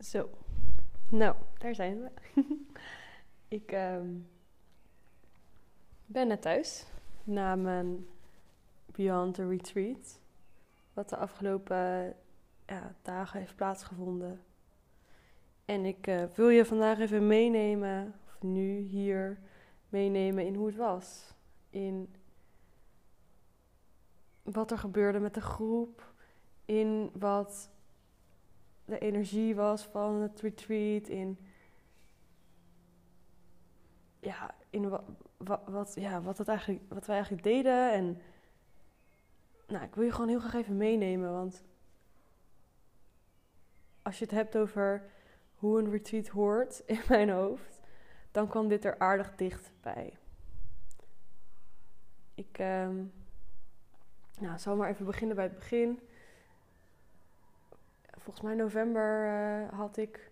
Zo. Nou, daar zijn we. ik ehm, ben net thuis na mijn Beyond the Retreat. Wat de afgelopen ja, dagen heeft plaatsgevonden. En ik eh, wil je vandaag even meenemen, of nu hier meenemen in hoe het was. In wat er gebeurde met de groep. In wat de energie was van het retreat. In, ja, in wat, wat, ja, wat, het eigenlijk, wat wij eigenlijk deden. En nou, ik wil je gewoon heel graag even meenemen. Want als je het hebt over hoe een retreat hoort in mijn hoofd, dan kwam dit er aardig dicht bij. Ik ehm, nou, zal maar even beginnen bij het begin volgens mij november uh, had ik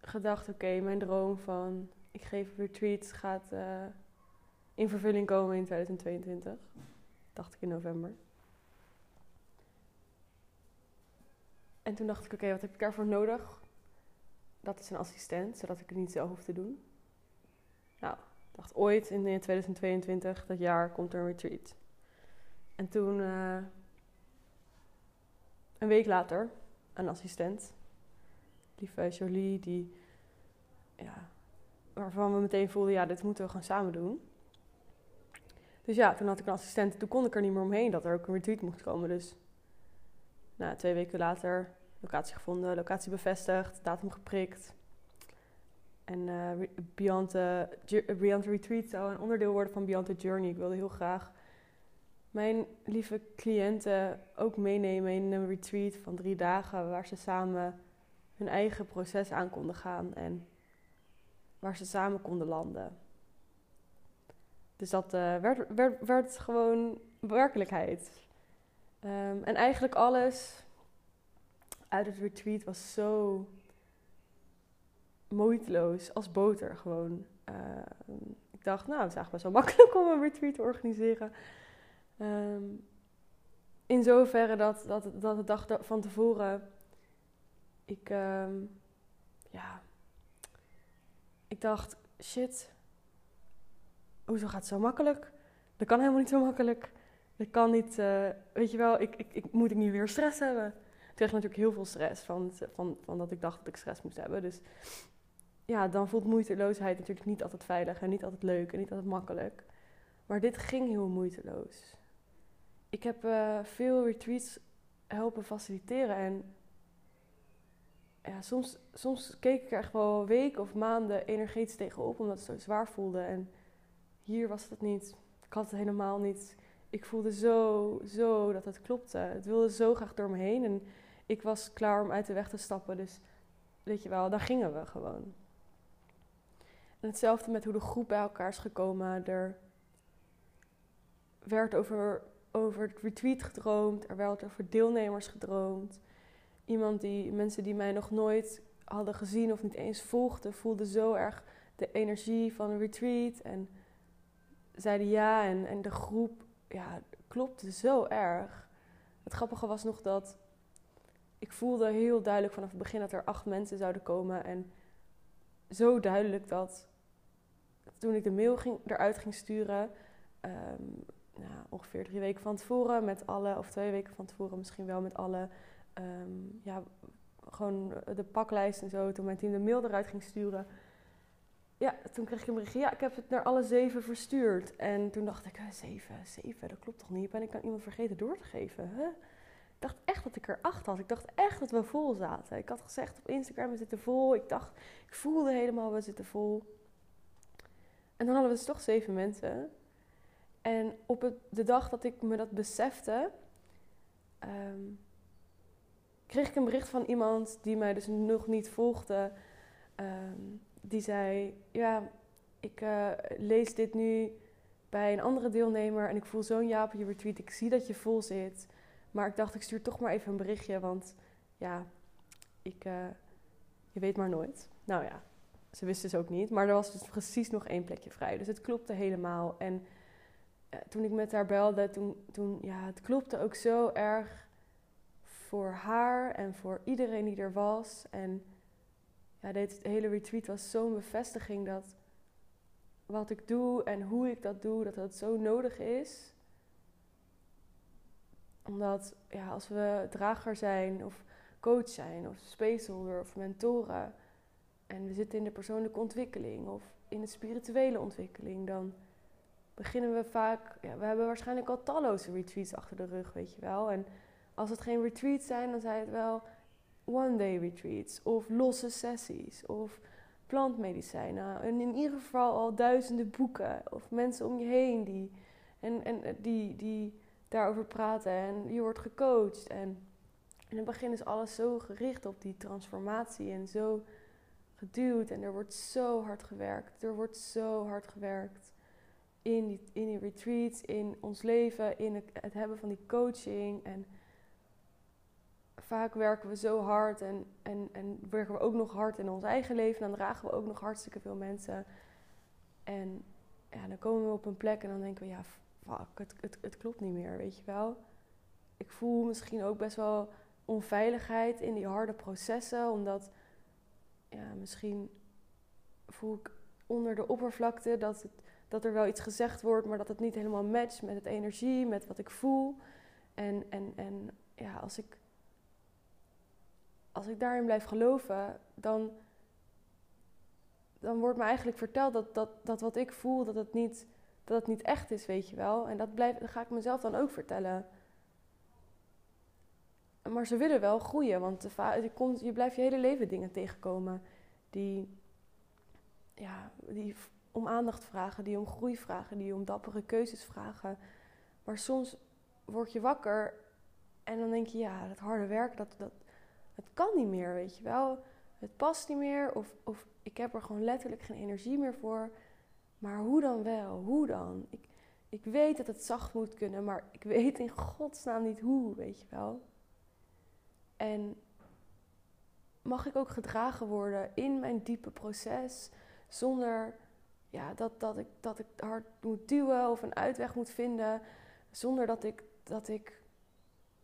gedacht: oké, mijn droom van ik geef retreats gaat uh, in vervulling komen in 2022. Dacht ik in november. En toen dacht ik: oké, wat heb ik daarvoor nodig? Dat is een assistent, zodat ik het niet zelf hoef te doen. Nou, dacht ooit in 2022, dat jaar, komt er een retreat. En toen. Een week later, een assistent, lieve Jolie, die, ja, waarvan we meteen voelden, ja, dit moeten we gewoon samen doen. Dus ja, toen had ik een assistent, toen kon ik er niet meer omheen dat er ook een retreat moest komen. Dus nou, twee weken later, locatie gevonden, locatie bevestigd, datum geprikt. En uh, Beyond, the, the Retreat zou een onderdeel worden van Beyond the Journey. Ik wilde heel graag mijn lieve cliënten ook meenemen in een retreat van drie dagen waar ze samen hun eigen proces aan konden gaan en waar ze samen konden landen. Dus dat uh, werd, werd, werd, gewoon werkelijkheid. Um, en eigenlijk alles uit het retreat was zo moeiteloos als boter gewoon. Uh, ik dacht, nou, het is eigenlijk best wel makkelijk om een retreat te organiseren. Um, in zoverre dat, dat, dat de dag van tevoren ik, um, ja, ik dacht, shit, hoezo gaat het zo makkelijk? Dat kan helemaal niet zo makkelijk. Dat kan niet, uh, weet je wel, ik, ik, ik, moet ik niet weer stress hebben? Ik kreeg natuurlijk heel veel stress van, van, van dat ik dacht dat ik stress moest hebben. Dus ja, dan voelt moeiteloosheid natuurlijk niet altijd veilig en niet altijd leuk en niet altijd makkelijk. Maar dit ging heel moeiteloos ik heb uh, veel retreats helpen faciliteren. En ja, soms, soms keek ik er echt wel weken of maanden energetisch tegenop, omdat het zo zwaar voelde. En hier was dat niet. Ik had het helemaal niet. Ik voelde zo, zo dat het klopte. Het wilde zo graag door me heen. En ik was klaar om uit de weg te stappen. Dus weet je wel, daar gingen we gewoon. En hetzelfde met hoe de groep bij elkaar is gekomen. Er werd over over het retreat gedroomd. Er werd over deelnemers gedroomd. Iemand die, mensen die mij nog nooit hadden gezien of niet eens volgden, voelden zo erg de energie van een retreat. En zeiden ja. En, en de groep ja, klopte zo erg. Het grappige was nog dat ik voelde heel duidelijk vanaf het begin dat er acht mensen zouden komen. En zo duidelijk dat toen ik de mail ging, eruit ging sturen, ehm, nou, ongeveer drie weken van tevoren met alle, of twee weken van tevoren misschien wel met alle, ehm, ja, gewoon de paklijst en zo. Toen mijn team de mail eruit ging sturen. Ja, toen kreeg ik een berichtje. Ja, ik heb het naar alle zeven verstuurd. En toen dacht ik, zeven, zeven, dat klopt toch niet? Ben ik aan iemand vergeten door te geven? Ik dacht echt dat ik er acht had. Ik dacht echt dat we vol zaten. Ik had gezegd op Instagram, we zitten vol. Ik dacht, ik voelde helemaal, we zitten vol. En dan hadden we dus toch zeven mensen. En op de dag dat ik me dat besefte, ehm, kreeg ik een bericht van iemand die mij dus nog niet volgde. Ehm, die zei: Ja, ik uh, lees dit nu bij een andere deelnemer en ik voel zo'n ja op je retweet. Ik zie dat je vol zit. Maar ik dacht, ik stuur toch maar even een berichtje, want ja, ik, uh, je weet maar nooit. Nou ja, ze wist dus ook niet. Maar er was dus precies nog één plekje vrij. Dus het klopte helemaal. En toen ik met haar belde, toen, toen ja, het klopte ook zo erg voor haar en voor iedereen die er was. En ja, dit hele retreat was zo'n bevestiging dat wat ik doe en hoe ik dat doe, dat dat zo nodig is. Omdat ja, als we drager zijn of coach zijn of spaceholder of mentoren en we zitten in de persoonlijke ontwikkeling of in de spirituele ontwikkeling, dan beginnen we vaak. Ja, we hebben waarschijnlijk al talloze retreats achter de rug, weet je wel. En als het geen retreats zijn, dan zijn het wel one-day retreats of losse sessies of plantmedicijnen. En in ieder geval al duizenden boeken of mensen om je heen die, en, en, die, die daarover praten en je wordt gecoacht. En in het begin is alles zo gericht op die transformatie en zo geduwd en er wordt zo hard gewerkt. Er wordt zo hard gewerkt in die, in die retreats, in ons leven, in het, hebben van die coaching en vaak werken we zo hard en, en, en werken we ook nog hard in ons eigen leven. Dan dragen we ook nog hartstikke veel mensen. En ja, dan komen we op een plek en dan denken we, ja, fuck, het, het, het klopt niet meer, weet je wel. Ik voel misschien ook best wel onveiligheid in die harde processen, omdat ja, misschien voel ik onder de oppervlakte dat, het, dat er wel iets gezegd wordt, maar dat het niet helemaal matcht met het energie, met wat ik voel. En, en, en ja, als ik als ik daarin blijf geloven, dan, dan wordt me eigenlijk verteld dat, dat, dat wat ik voel, dat het, niet, dat het niet echt is, weet je wel. En dat, blijf, ga ik mezelf dan ook vertellen. Maar ze willen wel groeien, want je, komt, je blijft je hele leven dingen tegenkomen die, ja, die om aandacht vragen, die om groei vragen, die om dappere keuzes vragen. Maar soms word je wakker en dan denk je, ja, dat harde werk, dat, dat, het kan niet meer, weet je wel. Het past niet meer of, of ik heb er gewoon letterlijk geen energie meer voor. Maar hoe dan wel? Hoe dan? Ik, ik weet dat het zacht moet kunnen, maar ik weet in godsnaam niet hoe, weet je wel. En mag ik ook gedragen worden in mijn diepe proces, zonder ja, dat, dat, ik, dat ik hard moet duwen of een uitweg moet vinden, zonder dat ik, dat ik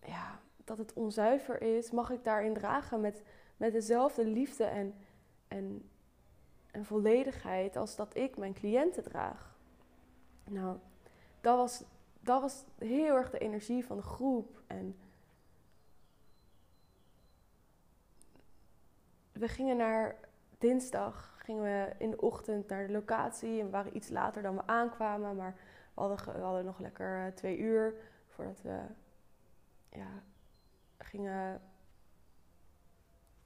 ja, dat het onzuiver is, mag ik daarin dragen met, met dezelfde liefde en, en, en volledigheid als dat ik mijn cliënten draag. Nou, dat was, dat was heel erg de energie van de groep. En we gingen naar dinsdag, gingen we in de ochtend naar de locatie en waren iets later dan we aankwamen, maar we hadden, we hadden nog lekker eh, twee uur voordat we ja, gingen,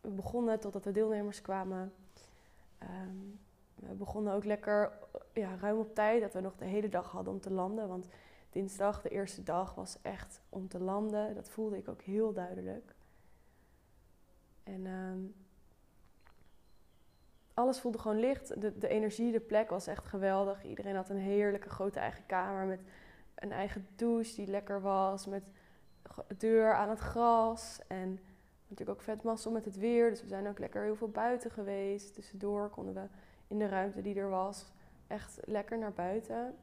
we begonnen totdat de deelnemers kwamen. Ehm, we begonnen ook lekker ja, ruim op tijd, dat we nog de hele dag hadden om te landen. Want dinsdag, de eerste dag, was echt om te landen. Dat voelde ik ook heel duidelijk. En ehm, alles voelde gewoon licht. De, de energie, de plek was echt geweldig. Iedereen had een heerlijke grote eigen kamer met een eigen douche die lekker was. Met deur aan het gras. En natuurlijk ook vet mazzel met het weer. Dus we zijn ook lekker heel veel buiten geweest. Tussendoor konden we in de ruimte die er was echt lekker naar buiten.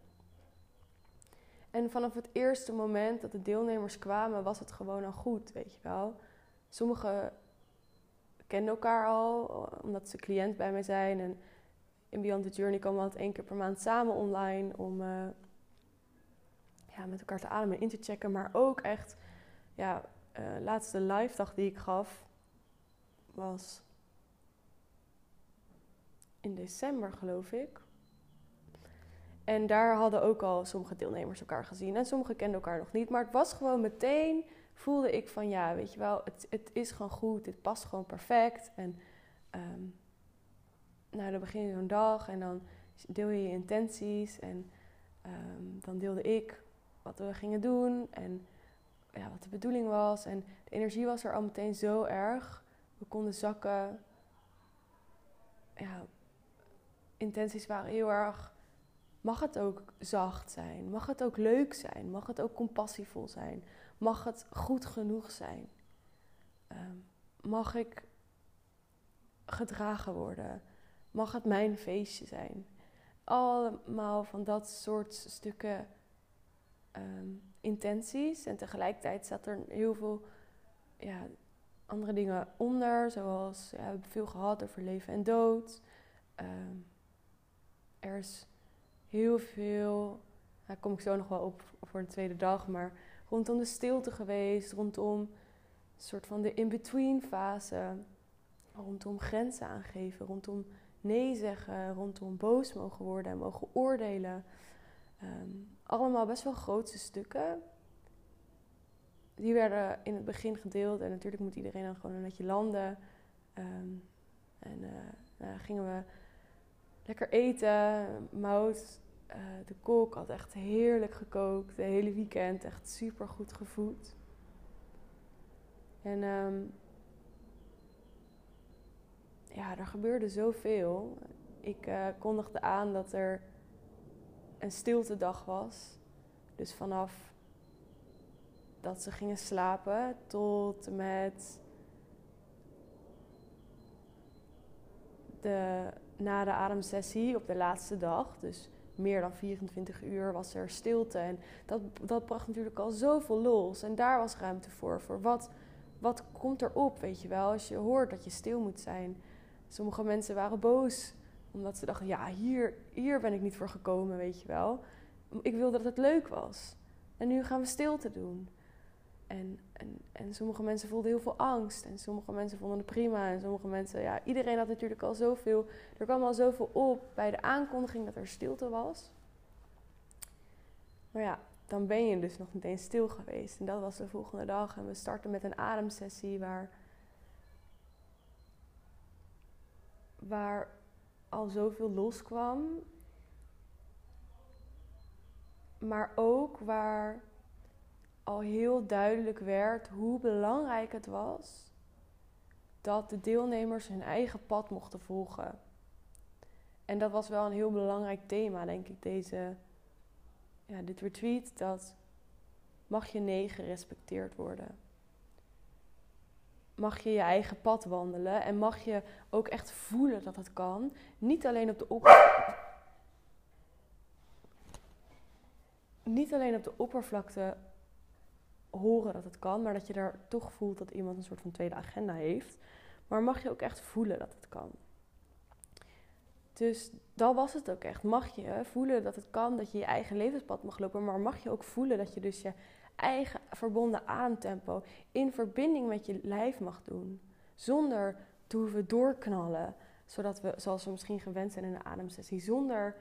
En vanaf het eerste moment dat de deelnemers kwamen, was het gewoon al goed, weet je wel. Sommigen kenden elkaar al, omdat ze cliënt bij mij zijn. En in Beyond the Journey komen we altijd één keer per maand samen online om uh, ja, met elkaar te ademen en in te checken. Maar ook echt ja, uh, laatste live dag die ik gaf was in december, geloof ik. En daar hadden ook al sommige deelnemers elkaar gezien en sommige kenden elkaar nog niet. Maar het was gewoon meteen, voelde ik van ja, weet je wel, het, het is gewoon goed, het past gewoon perfect. En um, nou, dan begin je zo'n dag en dan deel je je intenties. En um, dan deelde ik wat we gingen doen. En ja, wat de bedoeling was. En de energie was er al meteen zo erg. We konden zakken. Ja, intenties waren heel erg. Mag het ook zacht zijn? Mag het ook leuk zijn? Mag het ook compassievol zijn? Mag het goed genoeg zijn? Ehm, mag ik gedragen worden? Mag het mijn feestje zijn? Allemaal van dat soort stukken um, intenties. En tegelijkertijd zat er heel veel ja, andere dingen onder, zoals ja, we hebben veel gehad over leven en dood. Ehm, er is heel veel, daar kom ik zo nog wel op voor de tweede dag, maar rondom de stilte geweest, rondom een soort van de in-between fase, rondom grenzen aangeven, rondom nee zeggen, rondom boos mogen worden en mogen oordelen. Ehm, allemaal best wel grootste stukken. Die werden in het begin gedeeld en natuurlijk moet iedereen dan gewoon een netje landen. Ehm, en uh, nou, gingen we lekker eten. Mout, uh, de kok, had echt heerlijk gekookt. De hele weekend echt super goed gevoed. En um, ja, er gebeurde zoveel. Ik uh, kondigde aan dat er een stilte dag was. Dus vanaf dat ze gingen slapen tot met de, na de ademsessie op de laatste dag. Dus meer dan 24 uur was er stilte. En dat, dat bracht natuurlijk al zoveel los. En daar was ruimte voor. Voor wat, wat komt erop, weet je wel, als je hoort dat je stil moet zijn. Sommige mensen waren boos omdat ze dachten, ja, hier, hier ben ik niet voor gekomen, weet je wel. Ik wilde dat het leuk was. En nu gaan we stilte doen. En, en, en sommige mensen voelden heel veel angst. En sommige mensen vonden het prima. En sommige mensen, ja, iedereen had natuurlijk al zoveel. Er kwam al zoveel op bij de aankondiging dat er stilte was. Maar ja, dan ben je dus nog niet eens stil geweest. En dat was de volgende dag. En we starten met een ademsessie waar. Waar al zoveel loskwam. Maar ook waar al heel duidelijk werd hoe belangrijk het was dat de deelnemers hun eigen pad mochten volgen. En dat was wel een heel belangrijk thema, denk ik, deze, ja, dit retreat. Dat mag je nee gerespecteerd worden. Mag je je eigen pad wandelen en mag je ook echt voelen dat het kan. Niet alleen op de oppervlakte. Niet alleen op de oppervlakte horen dat het kan, maar dat je daar toch voelt dat iemand een soort van tweede agenda heeft. Maar mag je ook echt voelen dat het kan. Dus dat was het ook echt. Mag je voelen dat het kan, dat je je eigen levenspad mag lopen, maar mag je ook voelen dat je dus je eigen verbonden ademtempo in verbinding met je lijf mag doen. Zonder te hoeven doorknallen, zodat we, zoals we misschien gewend zijn in een ademsessie, zonder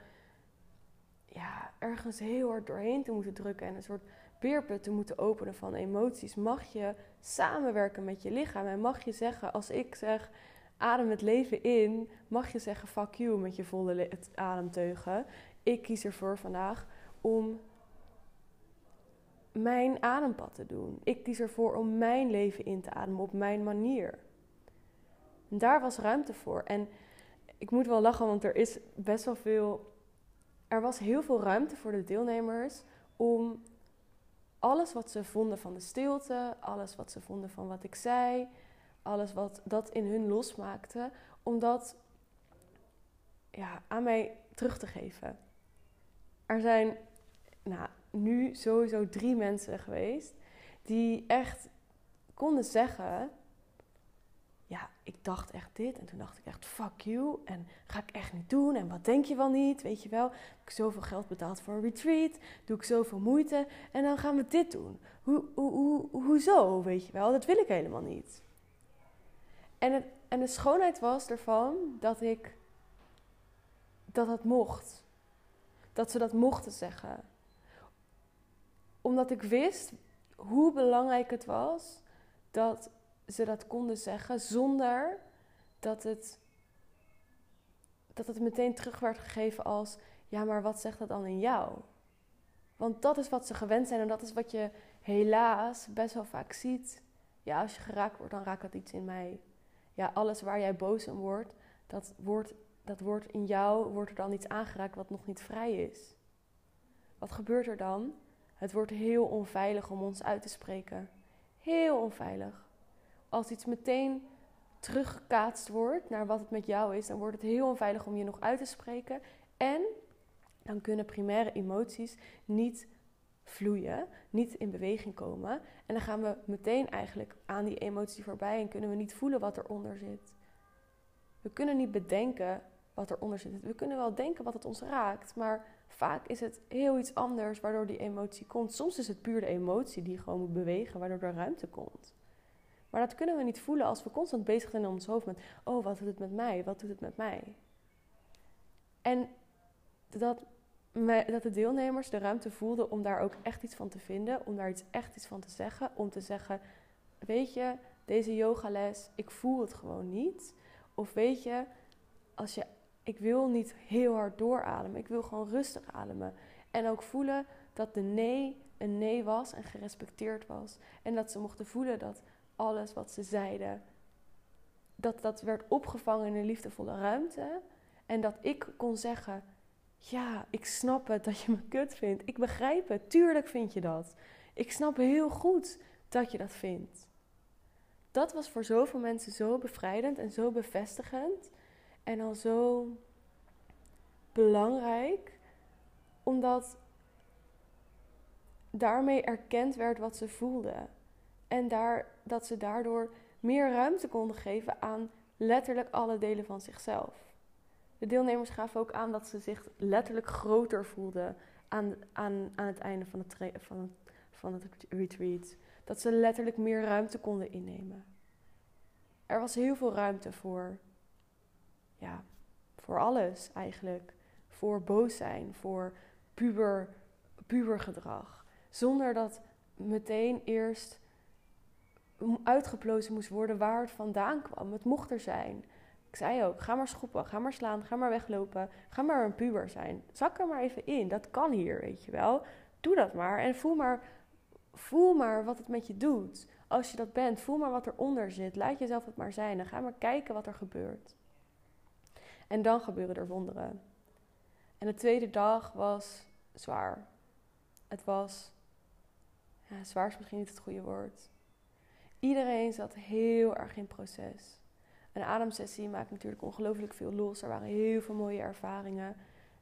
ja, ergens heel hard doorheen te moeten drukken en een soort te moeten openen van emoties, mag je samenwerken met je lichaam. En mag je zeggen, als ik zeg adem het leven in, mag je zeggen fuck you met je volle ademteugen. Ik kies ervoor vandaag om mijn adempad te doen. Ik kies ervoor om mijn leven in te ademen op mijn manier. En daar was ruimte voor. En ik moet wel lachen, want er is best wel veel. Er was heel veel ruimte voor de deelnemers om alles wat ze vonden van de stilte, alles wat ze vonden van wat ik zei, alles wat dat in hun losmaakte, om dat ja, aan mij terug te geven. Er zijn nou, nu sowieso drie mensen geweest die echt konden zeggen ja, ik dacht echt dit. En toen dacht ik echt, fuck you. En ga ik echt niet doen. En wat denk je wel niet? Weet je wel, heb ik zoveel geld betaald voor een retreat. Doe ik zoveel moeite. En dan gaan we dit doen. Hoe, hoe, hoe, hoezo, weet je wel? Dat wil ik helemaal niet. En, en de schoonheid was ervan dat ik... Dat dat mocht. Dat ze dat mochten zeggen. Omdat ik wist hoe belangrijk het was dat ze dat konden zeggen zonder dat het, dat het meteen terug werd gegeven als: ja, maar wat zegt dat dan in jou? Want dat is wat ze gewend zijn en dat is wat je helaas best wel vaak ziet. Ja, als je geraakt wordt, dan raakt dat iets in mij. Ja, alles waar jij boos om wordt, dat wordt, dat wordt in jou, wordt er dan iets aangeraakt wat nog niet vrij is. Wat gebeurt er dan? Het wordt heel onveilig om ons uit te spreken. Heel onveilig als iets meteen teruggekaatst wordt naar wat het met jou is, dan wordt het heel onveilig om je nog uit te spreken. En dan kunnen primaire emoties niet vloeien, niet in beweging komen. En dan gaan we meteen eigenlijk aan die emotie voorbij en kunnen we niet voelen wat eronder zit. We kunnen niet bedenken wat eronder zit. We kunnen wel denken wat het ons raakt, maar vaak is het heel iets anders waardoor die emotie komt. Soms is het puur de emotie die gewoon moet bewegen, waardoor er ruimte komt. Maar dat kunnen we niet voelen als we constant bezig zijn in ons hoofd met: oh, wat doet het met mij? Wat doet het met mij? En dat, dat de deelnemers de ruimte voelden om daar ook echt iets van te vinden, om daar iets, echt iets van te zeggen, om te zeggen: weet je, deze yogales, ik voel het gewoon niet. Of weet je, als je, ik wil niet heel hard doorademen, ik wil gewoon rustig ademen. En ook voelen dat de nee een nee was en gerespecteerd was. En dat ze mochten voelen dat alles wat ze zeiden, dat dat werd opgevangen in een liefdevolle ruimte. En dat ik kon zeggen, ja, ik snap het dat je me kut vindt. Ik begrijp het, tuurlijk vind je dat. Ik snap heel goed dat je dat vindt. Dat was voor zoveel mensen zo bevrijdend en zo bevestigend. En al zo belangrijk, omdat daarmee erkend werd wat ze voelden. En daar, dat ze daardoor meer ruimte konden geven aan letterlijk alle delen van zichzelf. De deelnemers gaven ook aan dat ze zich letterlijk groter voelden aan, aan, aan het einde van het, van, van het retreat. Dat ze letterlijk meer ruimte konden innemen. Er was heel veel ruimte voor, ja, voor alles eigenlijk. Voor boos zijn, voor puber, pubergedrag. Zonder dat meteen eerst uitgeplozen moest worden waar het vandaan kwam. Het mocht er zijn. Ik zei ook, ga maar schoppen, ga maar slaan, ga maar weglopen, ga maar een puber zijn. Zak er maar even in, dat kan hier, weet je wel. Doe dat maar en voel maar, voel maar wat het met je doet. Als je dat bent, voel maar wat eronder zit. Laat jezelf het maar zijn en ga maar kijken wat er gebeurt. En dan gebeuren er wonderen. En de tweede dag was zwaar. Het was, ja, zwaar is misschien niet het goede woord. Iedereen zat heel erg in proces. Een ademsessie maakt natuurlijk ongelooflijk veel los. Er waren heel veel mooie ervaringen.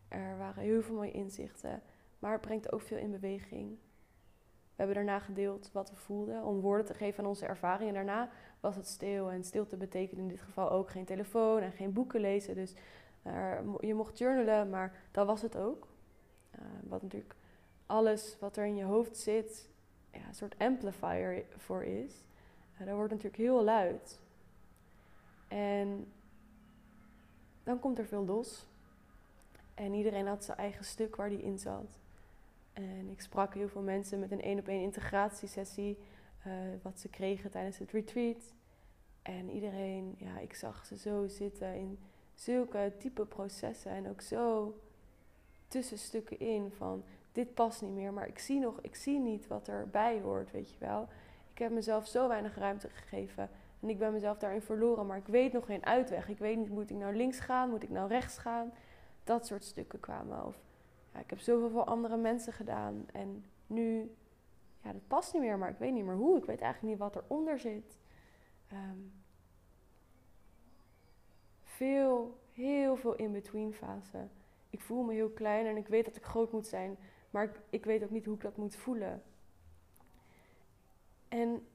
Er waren heel veel mooie inzichten. Maar het brengt ook veel in beweging. We hebben daarna gedeeld wat we voelden om woorden te geven aan onze ervaringen. En daarna was het stil. En stilte betekent in dit geval ook geen telefoon en geen boeken lezen. Dus je mocht journalen, maar dat was het ook. Uh, wat natuurlijk alles wat er in je hoofd zit, ja, een soort amplifier voor is. Uh, dat wordt natuurlijk heel luid. En dan komt er veel los. En iedereen had zijn eigen stuk waar die in zat. En ik sprak heel veel mensen met een één op één integratiesessie, uh, wat ze kregen tijdens het retreat. En iedereen, ja, ik zag ze zo zitten in zulke diepe processen en ook zo tussenstukken in van dit past niet meer, maar ik zie nog, ik zie niet wat erbij hoort, weet je wel. Ik heb mezelf zo weinig ruimte gegeven en ik ben mezelf daarin verloren, maar ik weet nog geen uitweg. Ik weet niet, moet ik nou links gaan, moet ik nou rechts gaan? Dat soort stukken kwamen. Of ja, ik heb zoveel voor andere mensen gedaan en nu, ja, dat past niet meer, maar ik weet niet meer hoe. Ik weet eigenlijk niet wat eronder zit. Ehm, veel, heel veel in-between fase. Ik voel me heel klein en ik weet dat ik groot moet zijn, maar ik, ik weet ook niet hoe ik dat moet voelen. En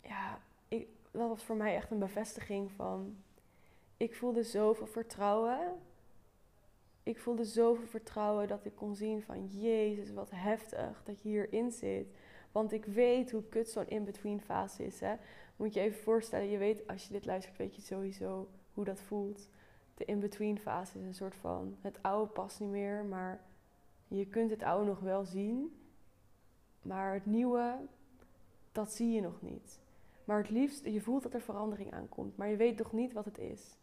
ja, ik, dat was voor mij echt een bevestiging van. Ik voelde zoveel vertrouwen. Ik voelde zoveel vertrouwen dat ik kon zien van Jezus, wat heftig dat je hierin zit. Want ik weet hoe kut zo'n in-between fase is. Hè? Moet je even voorstellen, je weet, als je dit luistert, weet je sowieso hoe dat voelt. De in-between fase is een soort van, het oude past niet meer, maar je kunt het oude nog wel zien. Maar het nieuwe, dat zie je nog niet. Maar het liefst, je voelt dat er verandering aankomt, maar je weet toch niet wat het is.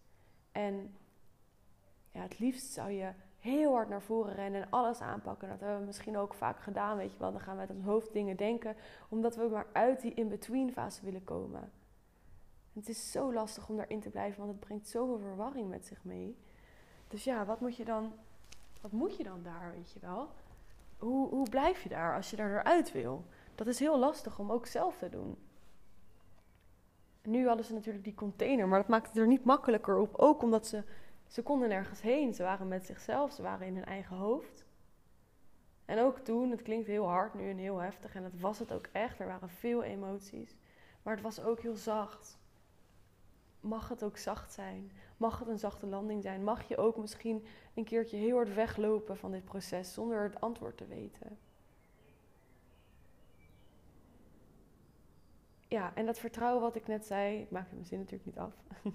En ja, het liefst zou je heel hard naar voren rennen en alles aanpakken. Dat hebben we misschien ook vaak gedaan, weet je wel. Dan gaan we uit ons hoofd dingen denken, omdat we maar uit die in-between fase willen komen. het is zo lastig om daarin te blijven, want het brengt zoveel verwarring met zich mee. Dus ja, wat moet je dan, wat moet je dan daar, weet je wel? Hoe, hoe blijf je daar als je daar eruit wil? Dat is heel lastig om ook zelf te doen. Nu hadden ze natuurlijk die container, maar dat maakte het er niet makkelijker op. Ook omdat ze, ze konden nergens heen. Ze waren met zichzelf, ze waren in hun eigen hoofd. En ook toen, het klinkt heel hard nu en heel heftig. En dat was het ook echt. Er waren veel emoties. Maar het was ook heel zacht. Mag het ook zacht zijn? Mag het een zachte landing zijn? Mag je ook misschien een keertje heel hard weglopen van dit proces zonder het antwoord te weten? Ja, en dat vertrouwen wat ik net zei, ik maakte mijn zin natuurlijk niet af.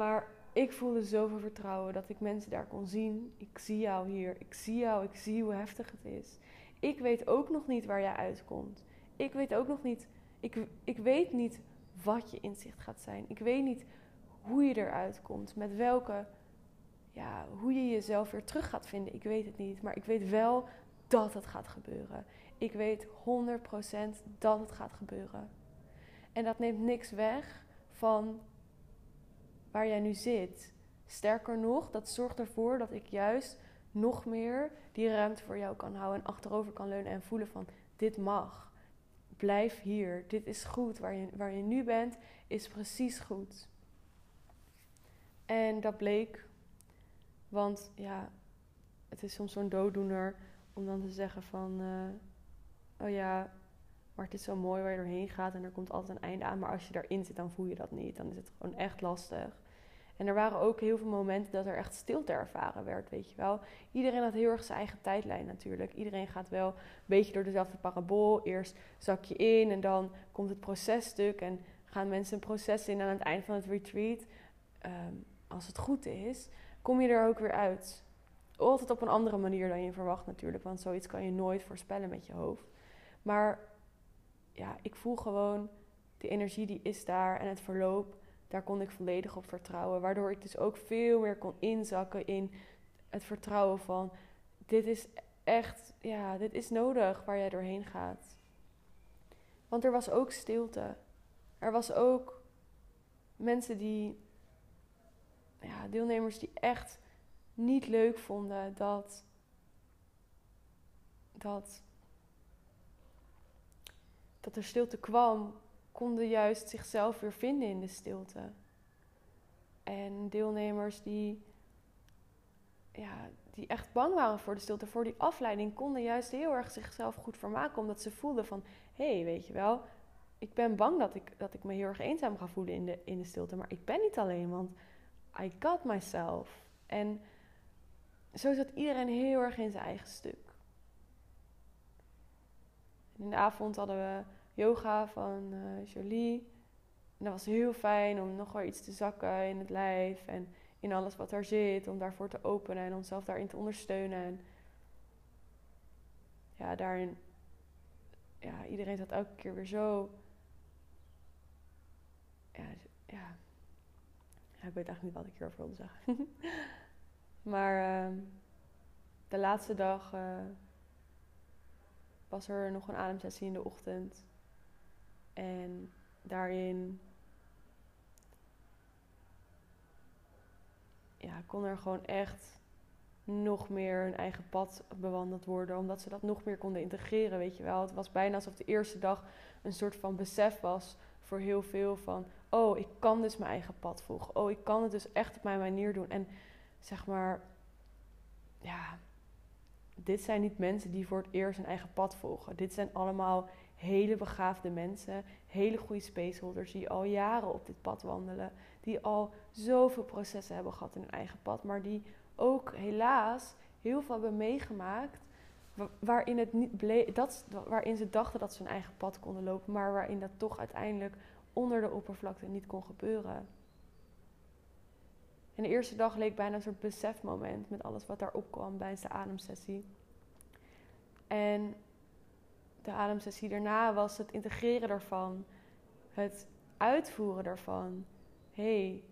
maar ik voelde zoveel vertrouwen dat ik mensen daar kon zien. Ik zie jou hier, ik zie jou, ik zie hoe heftig het is. Ik weet ook nog niet waar jij uitkomt. Ik weet ook nog niet, ik, ik weet niet wat je inzicht gaat zijn. Ik weet niet hoe je eruit komt, met welke, ja, hoe je jezelf weer terug gaat vinden. Ik weet het niet, maar ik weet wel dat het gaat gebeuren. Ik weet 100% dat het gaat gebeuren. En dat neemt niks weg van waar jij nu zit. Sterker nog, dat zorgt ervoor dat ik juist nog meer die ruimte voor jou kan houden en achterover kan leunen en voelen van dit mag. Blijf hier. Dit is goed. Waar je, waar je nu bent, is precies goed. En dat bleek. Want ja, het is soms zo'n dooddoener om dan te zeggen van... Uh, oh ja, maar het is zo mooi waar je doorheen gaat en er komt altijd een einde aan. Maar als je daarin zit, dan voel je dat niet. Dan is het gewoon echt lastig. En er waren ook heel veel momenten dat er echt stilte ervaren werd, weet je wel. Iedereen had heel erg zijn eigen tijdlijn natuurlijk. Iedereen gaat wel een beetje door dezelfde parabool. Eerst zak je in en dan komt het processtuk en gaan mensen een proces in. Aan het eind van het retreat, ehm, als het goed is, kom je er ook weer uit. Altijd op een andere manier dan je verwacht natuurlijk, want zoiets kan je nooit voorspellen met je hoofd. Maar ja, ik voel gewoon, de energie die is daar en het verloop daar kon ik volledig op vertrouwen. Waardoor ik dus ook veel meer kon inzakken in het vertrouwen van dit is echt, ja, dit is nodig waar jij doorheen gaat. Want er was ook stilte. Er was ook mensen die, ja, deelnemers die echt niet leuk vonden dat, dat, dat er stilte kwam konden juist zichzelf weer vinden in de stilte. En deelnemers die, ja, die echt bang waren voor de stilte, voor die afleiding, konden juist heel erg zichzelf goed vermaken. Omdat ze voelden van, hé, hey, weet je wel, ik ben bang dat ik, dat ik me heel erg eenzaam ga voelen in de, in de stilte. Maar ik ben niet alleen, want I got myself. En zo zat iedereen heel erg in zijn eigen stuk. in de avond hadden we yoga van uh, Jolie. En dat was heel fijn om nog wel iets te zakken in het lijf en in alles wat er zit, om daarvoor te openen en onszelf daarin te ondersteunen. En ja, daarin, ja, iedereen zat elke keer weer zo. Ja, ja. ik weet eigenlijk niet wat ik hierover wilde zeggen. maar uh, de laatste dag uh, was er nog een ademsessie in de ochtend. En daarin ja, kon er gewoon echt nog meer hun eigen pad bewandeld worden. Omdat ze dat nog meer konden integreren, weet je wel. Het was bijna alsof de eerste dag een soort van besef was voor heel veel van... Oh, ik kan dus mijn eigen pad volgen. Oh, ik kan het dus echt op mijn manier doen. En zeg maar, ja, dit zijn niet mensen die voor het eerst hun eigen pad volgen. Dit zijn allemaal hele begaafde mensen, hele goede spaceholders die al jaren op dit pad wandelen, die al zoveel processen hebben gehad in hun eigen pad, maar die ook helaas heel veel hebben meegemaakt waarin, het niet dat, waarin ze dachten dat ze hun eigen pad konden lopen, maar waarin dat toch uiteindelijk onder de oppervlakte niet kon gebeuren. En de eerste dag leek bijna een soort besefmoment met alles wat daarop kwam bij de ademsessie. En de ademsessie daarna was het integreren daarvan, het uitvoeren daarvan. hey,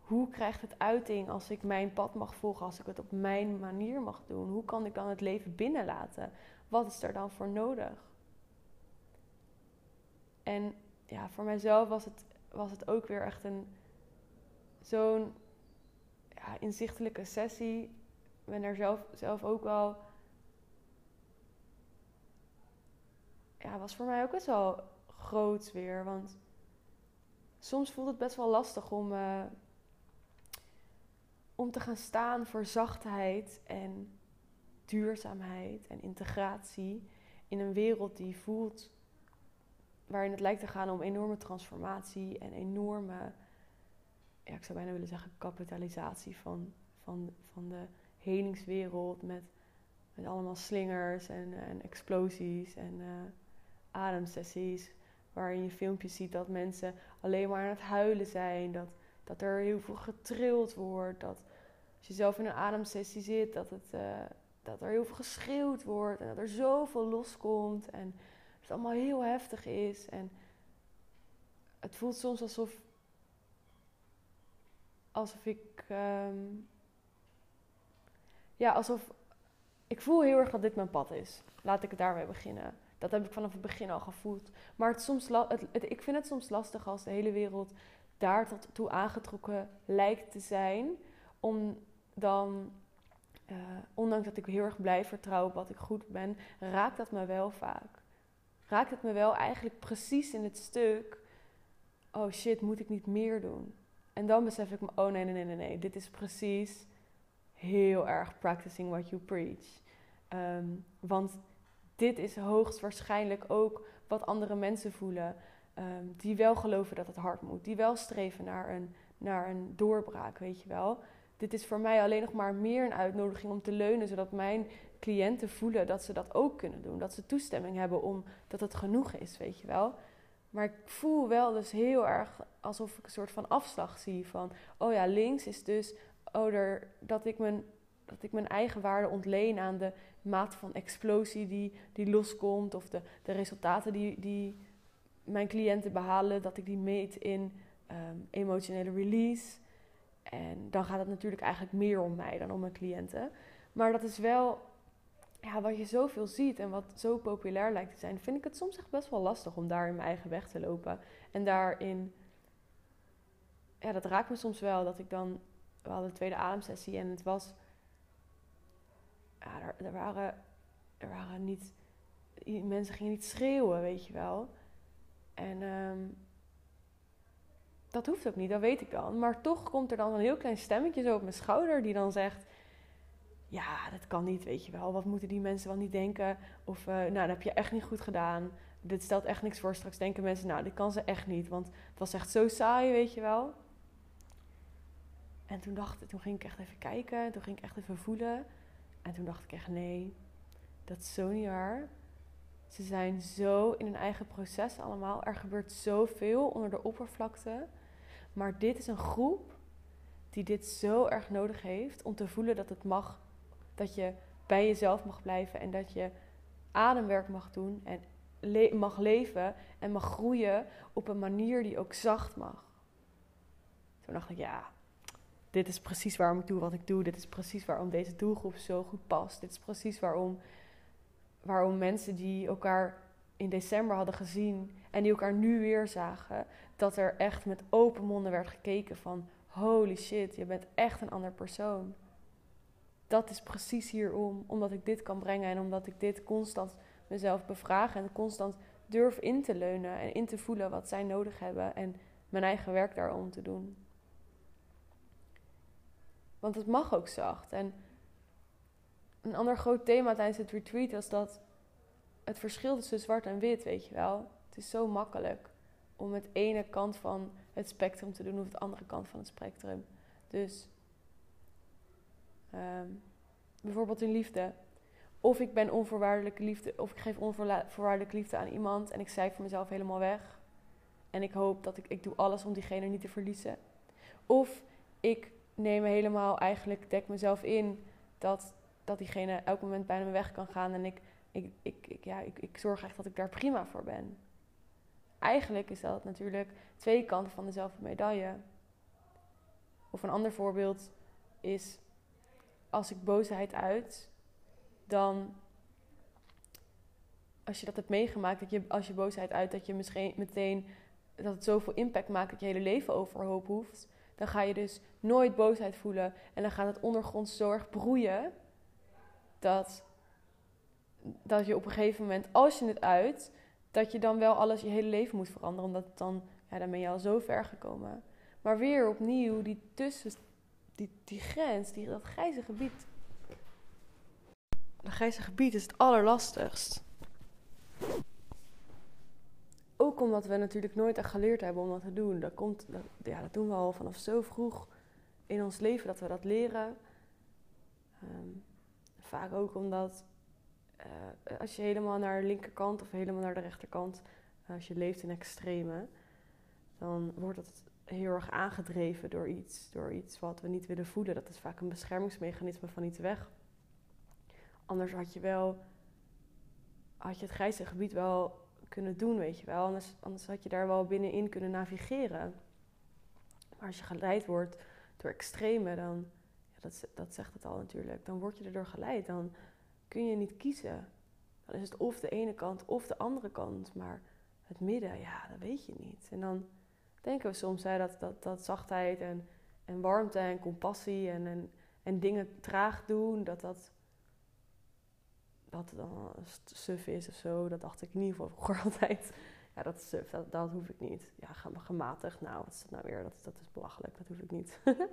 hoe krijgt het uiting als ik mijn pad mag volgen, als ik het op mijn manier mag doen? Hoe kan ik dan het leven binnenlaten? Wat is er dan voor nodig? En ja, voor mijzelf was het, was het ook weer echt een zo'n ja, inzichtelijke sessie. Ik ben er zelf, zelf ook wel ja, was voor mij ook best wel groot weer. Want soms voelt het best wel lastig om, uh, om te gaan staan voor zachtheid en duurzaamheid en integratie in een wereld die voelt waarin het lijkt te gaan om enorme transformatie en enorme, ja, ik zou bijna willen zeggen, kapitalisatie van, van, van de helingswereld met, met allemaal slingers en, en explosies en uh, ademsessies. Waarin je filmpjes ziet dat mensen alleen maar aan het huilen zijn. Dat, dat er heel veel getrild wordt. Dat als je zelf in een ademsessie zit, dat, het, uh, dat er heel veel geschreeuwd wordt. En dat er zoveel loskomt. En het allemaal heel heftig is. En het voelt soms alsof. Alsof ik. Um, ja, alsof. Ik voel heel erg dat dit mijn pad is. Laat ik het daarmee beginnen. Dat heb ik vanaf het begin al gevoeld. Maar het soms, het, ik vind het soms lastig als de hele wereld daar tot toe aangetrokken lijkt te zijn. Om dan, uh, ondanks dat ik heel erg blij vertrouw op wat ik goed ben, raakt dat me wel vaak. Raakt het me wel eigenlijk precies in het stuk. Oh shit, moet ik niet meer doen? En dan besef ik me, oh nee, nee, nee, nee. Dit is precies heel erg practicing what you preach. Um, want dit is hoogstwaarschijnlijk ook wat andere mensen voelen. Um, die wel geloven dat het hard moet. Die wel streven naar een, naar een doorbraak, weet je wel. Dit is voor mij alleen nog maar meer een uitnodiging om te leunen, zodat mijn cliënten voelen dat ze dat ook kunnen doen. Dat ze toestemming hebben om dat het genoeg is, weet je wel. Maar ik voel wel dus heel erg alsof ik een soort van afslag zie van, oh ja, links is dus oh, er, dat, ik mijn, dat ik mijn eigen waarde ontleen aan de mate van explosie die, die loskomt of de, de resultaten die, die mijn cliënten behalen, dat ik die meet in ehm, emotionele release. En dan gaat het natuurlijk eigenlijk meer om mij dan om mijn cliënten. Maar dat is wel ja, wat je zoveel ziet en wat zo populair lijkt te zijn, vind ik het soms echt best wel lastig om daar in mijn eigen weg te lopen. En daarin, ja, dat raakt me soms wel dat ik dan, we hadden de tweede ademsessie en het was, ja, er, waren, er waren niet, mensen gingen niet schreeuwen, weet je wel. En um, dat hoeft ook niet, dat weet ik dan. Maar toch komt er dan een heel klein stemmetje zo op mijn schouder die dan zegt: Ja, dat kan niet, weet je wel. Wat moeten die mensen wel niet denken? Of, uh, nou, dat heb je echt niet goed gedaan. Dit stelt echt niks voor. Straks denken mensen: Nou, dit kan ze echt niet. Want het was echt zo saai, weet je wel. En toen, dacht, toen ging ik echt even kijken. Toen ging ik echt even voelen. En toen dacht ik echt: Nee, dat is zo niet waar. Ze zijn zo in hun eigen proces allemaal. Er gebeurt zoveel onder de oppervlakte. Maar dit is een groep die dit zo erg nodig heeft om te voelen dat het mag, dat je bij jezelf mag blijven en dat je ademwerk mag doen en mag leven en mag groeien op een manier die ook zacht mag. Toen dacht ik, ja, dit is precies waarom ik doe wat ik doe. Dit is precies waarom deze doelgroep zo goed past. Dit is precies waarom, waarom mensen die elkaar in december hadden gezien en die elkaar nu weer zagen, dat er echt met open monden werd gekeken van holy shit, je bent echt een ander persoon. Dat is precies hierom, omdat ik dit kan brengen en omdat ik dit constant mezelf bevraag en constant durf in te leunen en in te voelen wat zij nodig hebben en mijn eigen werk daarom te doen. Want het mag ook zacht. En een ander groot thema tijdens het retreat was dat het verschil tussen zwart en wit, weet je wel. Het is zo makkelijk om het ene kant van het spectrum te doen of de andere kant van het spectrum. Dus ehm, bijvoorbeeld in liefde. Of ik ben onvoorwaardelijke liefde, of ik geef onvoorwaardelijke liefde aan iemand en ik voor mezelf helemaal weg. En ik hoop dat ik, ik doe alles om diegene niet te verliezen. Of ik neem helemaal eigenlijk, dek mezelf in dat, dat diegene elk moment bijna me weg kan gaan. En ik, ik, ik, ik ja, ik, ik zorg echt dat ik daar prima voor ben eigenlijk is dat natuurlijk twee kanten van dezelfde medaille. Of een ander voorbeeld is als ik boosheid uit, dan als je dat hebt meegemaakt, dat je als je boosheid uit, dat je misschien meteen dat het zoveel impact maakt dat je hele leven overhoop hoeft, dan ga je dus nooit boosheid voelen en dan gaat het ondergronds zo erg broeien dat, dat je op een gegeven moment, als je het uit, dat je dan wel alles, je hele leven moet veranderen. Omdat dan, ja, dan ben je al zo ver gekomen. Maar weer opnieuw die tussen, die, die grens, die, dat grijze gebied. de grijze gebied is het allerlastigst. Omdat we natuurlijk nooit echt geleerd hebben om dat te doen. Dat, komt, dat, ja, dat doen we al vanaf zo vroeg in ons leven dat we dat leren. Ehm, vaak ook omdat uh, als je helemaal naar de linkerkant of helemaal naar de rechterkant, als je leeft in extreme, dan wordt het heel erg aangedreven door iets, door iets wat we niet willen voelen. Dat is vaak een beschermingsmechanisme van iets weg. Anders had je wel, had je het grijze gebied wel kunnen doen, weet je wel. Anders, anders had je daar wel binnenin kunnen navigeren. Maar als je geleid wordt door extreme, dan, ja, dat, dat zegt het al natuurlijk, dan word je erdoor geleid. Dan kun je niet kiezen. Dan is het of de ene kant of de andere kant. Maar het midden, ja, dat weet je niet. En dan denken we soms dat, dat, dat zachtheid en, en warmte en compassie en, en, en dingen traag doen, dat dat, dat dan suf is of zo. Dat dacht ik in ieder geval vroeger altijd. Ja, dat is suf, dat, dat hoef ik niet. Ja, gematigd, nou, wat is dat nou weer? Dat, dat is belachelijk, dat hoef ik niet.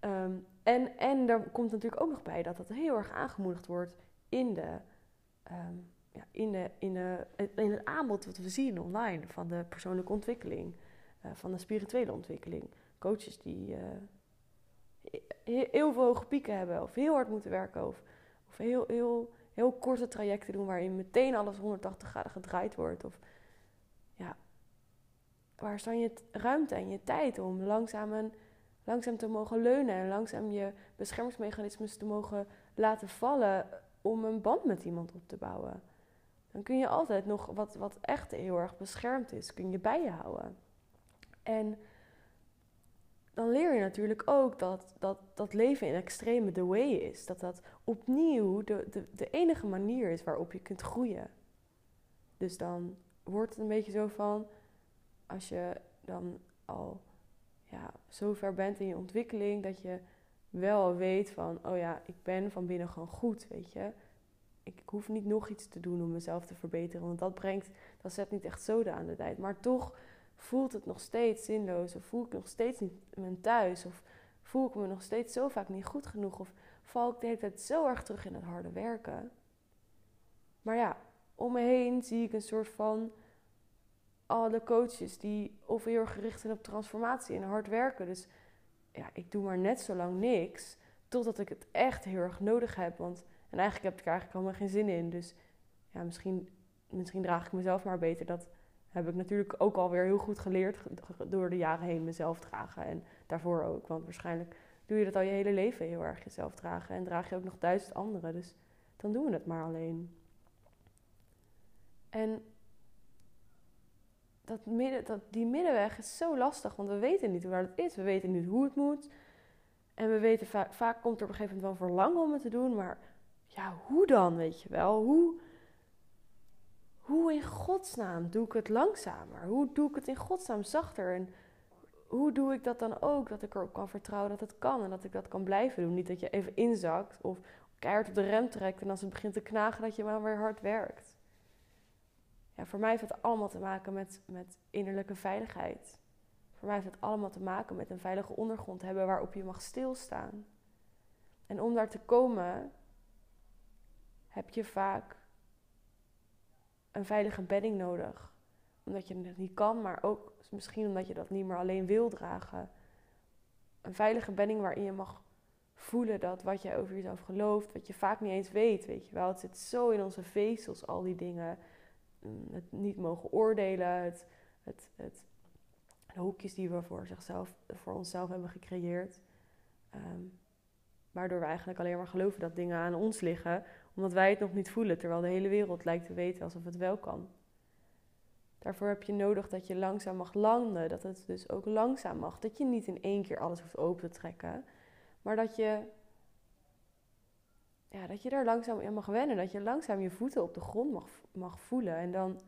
Ehm, en, en daar komt natuurlijk ook nog bij dat dat heel erg aangemoedigd wordt in de ehm, ja, in, de, in, de, in het aanbod wat we zien online van de persoonlijke ontwikkeling, uh, van de spirituele ontwikkeling. Coaches die uh, heel veel hoge pieken hebben, of heel hard moeten werken, of, of heel, heel, heel korte trajecten doen waarin meteen alles 180 graden gedraaid wordt. Of, ja, waar is je ruimte en je tijd om langzaam, een, langzaam te mogen leunen en langzaam je beschermingsmechanismes te mogen laten vallen om een band met iemand op te bouwen? dan kun je altijd nog wat, wat echt heel erg beschermd is, kun je bij je houden. En dan leer je natuurlijk ook dat, dat, dat leven in extreme the way is. Dat dat opnieuw de, de, de enige manier is waarop je kunt groeien. Dus dan wordt het een beetje zo van, als je dan al ja, zo ver bent in je ontwikkeling, dat je wel weet van, oh ja, ik ben van binnen gewoon goed, weet je ik hoef niet nog iets te doen om mezelf te verbeteren. Want dat brengt, dat zet niet echt zoden aan de tijd. Maar toch voelt het nog steeds zinloos. Of voel ik nog steeds niet mijn thuis. Of voel ik me nog steeds zo vaak niet goed genoeg. Of val ik de hele tijd zo erg terug in het harde werken. Maar ja, om me heen zie ik een soort van alle coaches die of heel erg gericht zijn op transformatie en hard werken. Dus ja, ik doe maar net zo lang niks totdat ik het echt heel erg nodig heb. Want en eigenlijk heb ik er eigenlijk helemaal geen zin in. Dus ja, misschien, misschien draag ik mezelf maar beter. Dat heb ik natuurlijk ook alweer heel goed geleerd door de jaren heen mezelf dragen. En daarvoor ook. Want waarschijnlijk doe je dat al je hele leven heel erg jezelf dragen. En draag je ook nog duizend anderen. Dus dan doen we het maar alleen. En dat midden, dat, die middenweg is zo lastig, want we weten niet waar het is. We weten niet hoe het moet. En we weten vaak, komt er op een gegeven moment wel verlangen om het te doen, maar ja, hoe dan, weet je wel? Hoe, hoe in godsnaam doe ik het langzamer? Hoe doe ik het in godsnaam zachter? En hoe doe ik dat dan ook? Dat ik erop kan vertrouwen dat het kan en dat ik dat kan blijven doen. Niet dat je even inzakt of keihard op de rem trekt en als het begint te knagen dat je maar weer hard werkt. Ja, voor mij heeft het allemaal te maken met, met innerlijke veiligheid. Voor mij heeft het allemaal te maken met een veilige ondergrond hebben waarop je mag stilstaan. En om daar te komen, heb je vaak een veilige bedding nodig. Omdat je het niet kan, maar ook misschien omdat je dat niet meer alleen wil dragen. Een veilige bedding waarin je mag voelen dat wat je over jezelf gelooft, wat je vaak niet eens weet, weet je wel. Het zit zo in onze vezels, al die dingen. Mm, het niet mogen oordelen, het, het, het, de hoekjes die we voor, zichzelf, voor onszelf hebben gecreëerd. Ehm, waardoor we eigenlijk alleen maar geloven dat dingen aan ons liggen, omdat wij het nog niet voelen, terwijl de hele wereld lijkt te weten alsof het wel kan. Daarvoor heb je nodig dat je langzaam mag landen, dat het dus ook langzaam mag. Dat je niet in één keer alles hoeft open te trekken, maar dat je, ja, dat je daar langzaam in mag wennen. Dat je langzaam je voeten op de grond mag, mag voelen. En dan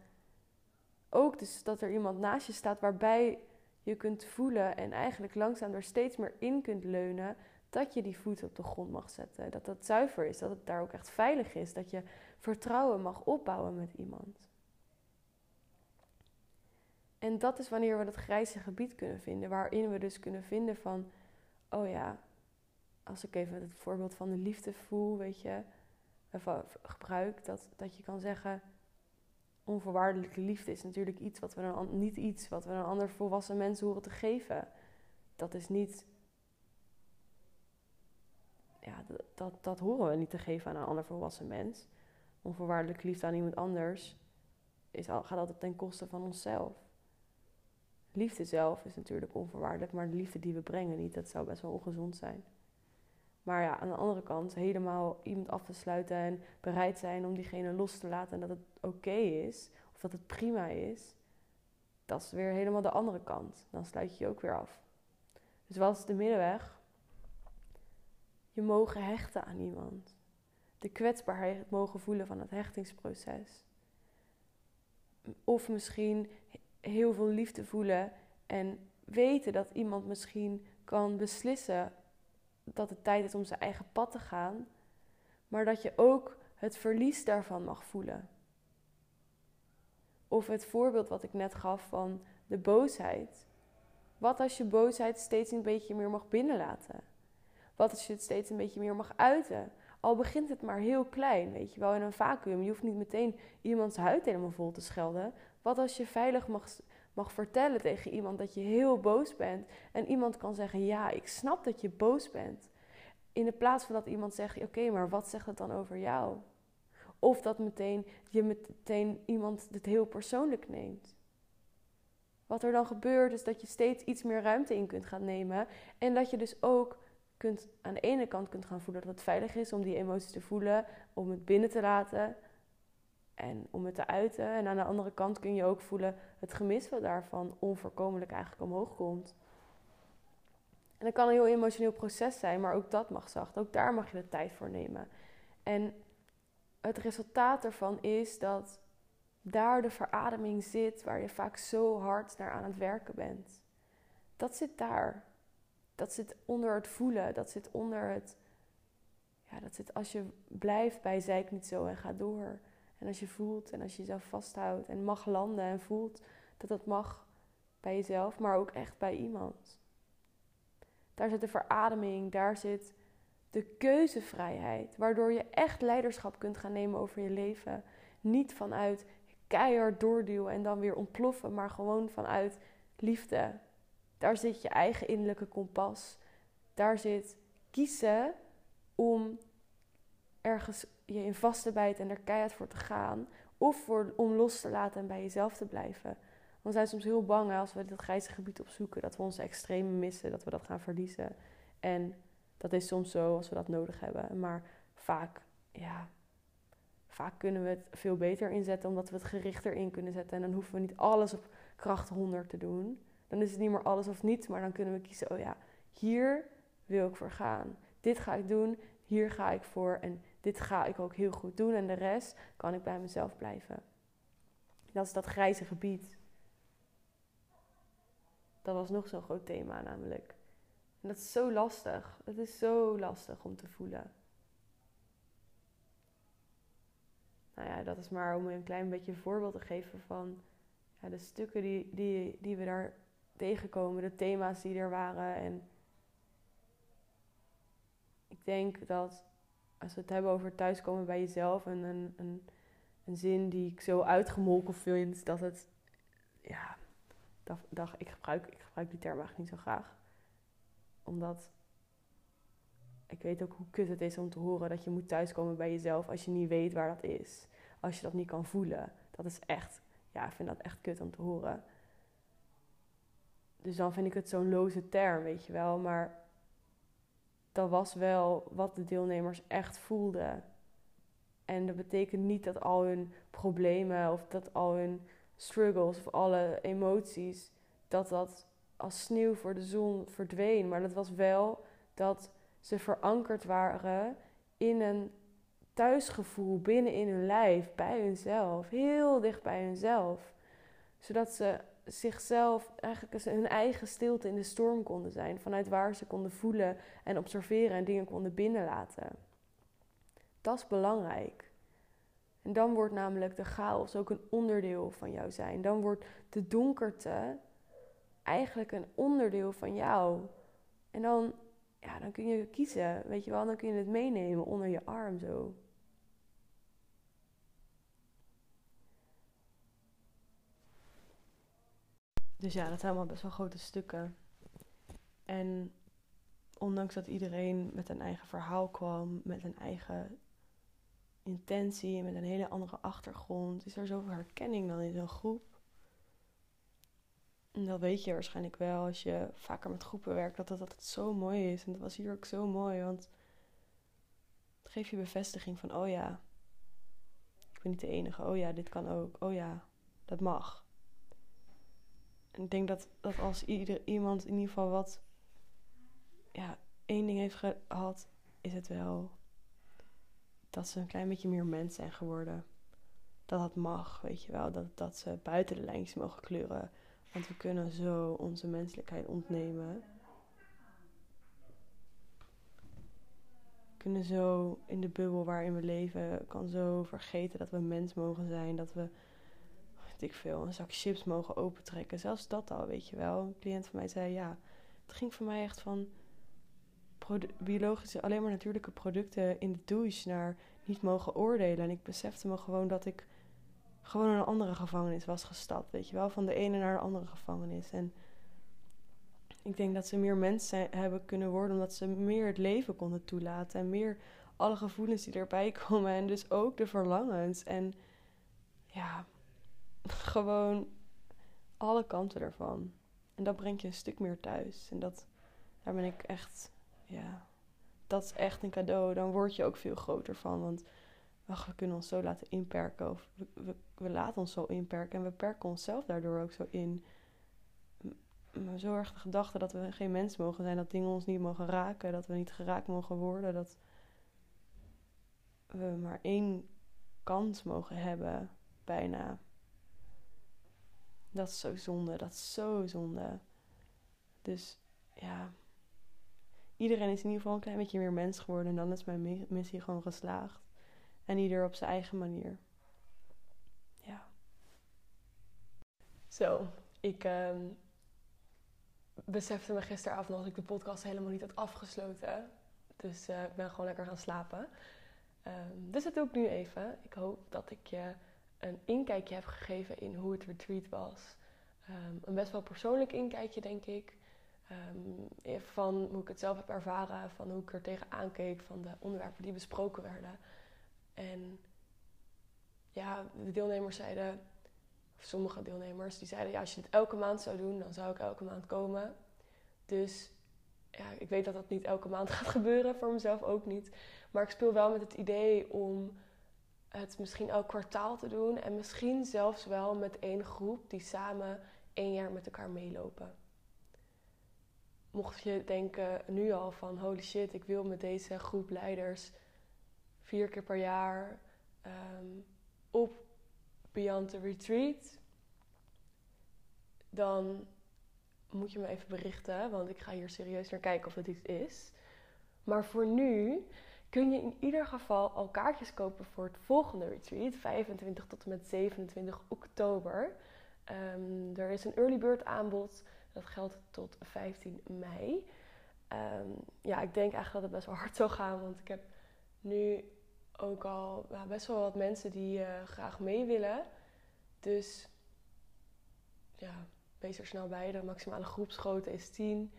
ook dus dat er iemand naast je staat waarbij je kunt voelen en eigenlijk langzaam er steeds meer in kunt leunen dat je die voet op de grond mag zetten. Dat dat zuiver is, dat het daar ook echt veilig is. Dat je vertrouwen mag opbouwen met iemand. En dat is wanneer we dat grijze gebied kunnen vinden, waarin we dus kunnen vinden van, oh ja, als ik even het voorbeeld van de liefde voel, weet je, gebruik, dat, dat je kan zeggen, onvoorwaardelijke liefde is natuurlijk iets wat we een, niet iets wat we een ander volwassen mens horen te geven. Dat is niet. Ja, dat, dat, horen we niet te geven aan een ander volwassen mens. Onvoorwaardelijke liefde aan iemand anders is, gaat altijd ten koste van onszelf. Liefde zelf is natuurlijk onvoorwaardelijk, maar de liefde die we brengen niet, dat zou best wel ongezond zijn. Maar ja, aan de andere kant, helemaal iemand af te sluiten en bereid zijn om diegene los te laten en dat het oké is, of dat het prima is, dat is weer helemaal de andere kant. Dan sluit je je ook weer af. Dus wat is de middenweg? Je mogen hechten aan iemand. De kwetsbaarheid mogen voelen van het hechtingsproces. Of misschien heel veel liefde voelen en weten dat iemand misschien kan beslissen dat het tijd is om zijn eigen pad te gaan, maar dat je ook het verlies daarvan mag voelen. Of het voorbeeld wat ik net gaf van de boosheid. Wat als je boosheid steeds een beetje meer mag binnenlaten? Wat als je het steeds een beetje meer mag uiten? Al begint het maar heel klein, weet je wel, in een vacuüm. Je hoeft niet meteen iemands huid helemaal vol te schelden. Wat als je veilig mag, mag vertellen tegen iemand dat je heel boos bent en iemand kan zeggen: Ja, ik snap dat je boos bent. In de plaats van dat iemand zegt: Oké, maar wat zegt het dan over jou? Of dat meteen, je meteen iemand het heel persoonlijk neemt. Wat er dan gebeurt is dat je steeds iets meer ruimte in kunt gaan nemen. En dat je dus ook kunt, aan de ene kant kunt gaan voelen dat het veilig is om die emoties te voelen, om het binnen te laten en om het te uiten. En aan de andere kant kun je ook voelen het gemis wat daarvan onvoorkomelijk eigenlijk omhoog komt. En dat kan een heel emotioneel proces zijn, maar ook dat mag zacht. Ook daar mag je de tijd voor nemen. En het resultaat ervan is dat daar de verademing zit waar je vaak zo hard naar aan het werken bent. Dat zit daar. Dat zit onder het voelen. Dat zit onder het. Ja, dat zit als je blijft bij zeik niet zo en ga door. En als je voelt en als je jezelf vasthoudt en mag landen en voelt dat dat mag bij jezelf, maar ook echt bij iemand. Daar zit de verademing, daar zit de keuzevrijheid, waardoor je echt leiderschap kunt gaan nemen over je leven. Niet vanuit keihard doorduwen en dan weer ontploffen, maar gewoon vanuit liefde. Daar zit je eigen innerlijke kompas. Daar zit kiezen om ergens je in vast te bijten en er keihard voor te gaan. Of voor, om los te laten en bij jezelf te blijven. we zijn soms heel bang als we dit grijze gebied opzoeken, dat we onze extreme missen, dat we dat gaan verliezen. En dat is soms zo als we dat nodig hebben. Maar vaak, ja, vaak kunnen we het veel beter inzetten omdat we het gerichter in kunnen zetten. En dan hoeven we niet alles op kracht 100 te doen. Dan is het niet meer alles of niets, maar dan kunnen we kiezen: oh ja, hier wil ik voor gaan. Dit ga ik doen, hier ga ik voor en dit ga ik ook heel goed doen. En de rest kan ik bij mezelf blijven. Dat is dat grijze gebied. Dat was nog zo'n groot thema namelijk. En dat is zo lastig. Het is zo lastig om te voelen. Nou ja, dat is maar om een klein beetje een voorbeeld te geven van ja, de stukken die, die, die we daar tegenkomen, de thema's die er waren. En ik denk dat als we het hebben over thuiskomen bij jezelf, en een, een, een zin die ik zo uitgemolken vind, dat het, ja, dat, dat, ik, gebruik, ik gebruik die term eigenlijk niet zo graag omdat ik weet ook hoe kut het is om te horen dat je moet thuiskomen bij jezelf als je niet weet waar dat is. Als je dat niet kan voelen. Dat is echt, ja, ik vind dat echt kut om te horen. Dus dan vind ik het zo'n loze term, weet je wel. Maar dat was wel wat de deelnemers echt voelden. En dat betekent niet dat al hun problemen of dat al hun struggles of alle emoties, dat dat als sneeuw voor de zon verdween. Maar dat was wel dat ze verankerd waren in een thuisgevoel binnen in hun lijf, bij hunzelf, heel dicht bij hunzelf. Zodat ze zichzelf, eigenlijk hun eigen stilte in de storm konden zijn, vanuit waar ze konden voelen en observeren en dingen konden binnenlaten. Dat is belangrijk. En dan wordt namelijk de chaos ook een onderdeel van jou zijn. Dan wordt de donkerte eigenlijk een onderdeel van jou. En dan, ja, dan kun je kiezen, weet je wel, dan kun je het meenemen onder je arm zo. Dus ja, dat zijn allemaal best wel grote stukken. En ondanks dat iedereen met een eigen verhaal kwam, met een eigen intentie, met een hele andere achtergrond, is er zoveel herkenning dan in zo'n groep. En dat weet je waarschijnlijk wel als je vaker met groepen werkt, dat dat altijd zo mooi is. En dat was hier ook zo mooi, want het geeft je bevestiging van, oh ja, ik ben niet de enige. Oh ja, dit kan ook. Oh ja, dat mag. Ik denk dat, dat als ieder, iemand in ieder geval wat, ja, één ding heeft gehad, is het wel dat ze een klein beetje meer mens zijn geworden. Dat dat mag, weet je wel. Dat, dat ze buiten de lijntjes mogen kleuren. Want we kunnen zo onze menselijkheid ontnemen. We kunnen zo in de bubbel waarin we leven, kan zo vergeten dat we mens mogen zijn. Dat we, ik veel, een zak chips mogen opentrekken. Zelfs dat al, weet je wel. Een cliënt van mij zei, ja, het ging voor mij echt van biologische, alleen maar natuurlijke producten in de douche naar niet mogen oordelen. En ik besefte me gewoon dat ik gewoon in een andere gevangenis was gestapt. Weet je wel, van de ene naar de andere gevangenis. En ik denk dat ze meer mensen hebben kunnen worden omdat ze meer het leven konden toelaten. En meer alle gevoelens die erbij komen. En dus ook de verlangens. En ja, gewoon alle kanten ervan. En dat brengt je een stuk meer thuis. En dat, daar ben ik echt, ja, dat is echt een cadeau. Dan word je ook veel groter van. Want ach, we kunnen ons zo laten inperken. Of we, we, we, laten ons zo inperken. En we perken onszelf daardoor ook zo in. Maar zo erg de gedachte dat we geen mens mogen zijn. Dat dingen ons niet mogen raken. Dat we niet geraakt mogen worden. Dat we maar één kans mogen hebben. Bijna. Dat is zo zonde. Dat is zo zonde. Dus ja. Iedereen is in ieder geval een klein beetje meer mens geworden. En dan is mijn missie gewoon geslaagd. En ieder op zijn eigen manier. Ja. Zo, ik uh, besefte me gisteravond dat ik de podcast helemaal niet had afgesloten. Dus uh, ik ben gewoon lekker gaan slapen. Um, dus dat doe ik nu even. Ik hoop dat ik je een inkijkje heb gegeven in hoe het retreat was. Um, een best wel persoonlijk inkijkje, denk ik. Um, van hoe ik het zelf heb ervaren, van hoe ik er tegenaan keek, van de onderwerpen die besproken werden. En ja, de deelnemers zeiden, of sommige deelnemers, die zeiden: ja, als je het elke maand zou doen, dan zou ik elke maand komen. Dus ja, ik weet dat dat niet elke maand gaat gebeuren, voor mezelf ook niet. Maar ik speel wel met het idee om het misschien elk kwartaal te doen. En misschien zelfs wel met één groep die samen één jaar met elkaar meelopen. Mocht je denken nu al van holy shit, ik wil met deze groep leiders vier keer per jaar um, op Beyond the Retreat, dan moet je me even berichten, want ik ga hier serieus naar kijken of het iets is. Maar voor nu kun je in ieder geval al kaartjes kopen voor het volgende retreat, 25 tot en met 27 oktober. Um, er is een early bird aanbod, dat geldt tot 15 mei. Um, ja, ik denk eigenlijk dat het best wel hard zal gaan, want ik heb nu ook al best wel wat mensen die uh, graag mee willen. Dus ja, wees er snel bij. De maximale groepsgrootte is 10.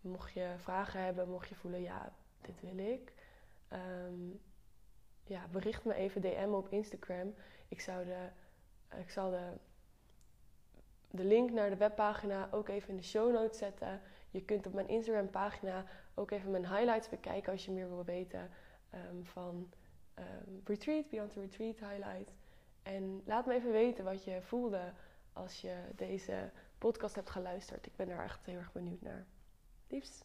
Mocht je vragen hebben, mocht je voelen, ja, dit wil ik. Um, ja, bericht me even DM op Instagram. Ik, zou de, ik zal de, de link naar de webpagina ook even in de show notes zetten. Je kunt op mijn Instagram pagina ook even mijn highlights bekijken als je meer wil weten um, van um, retreat, Beyond the Retreat highlight. En laat me even weten wat je voelde als je deze podcast hebt geluisterd. Ik ben daar echt heel erg benieuwd naar. Liefst.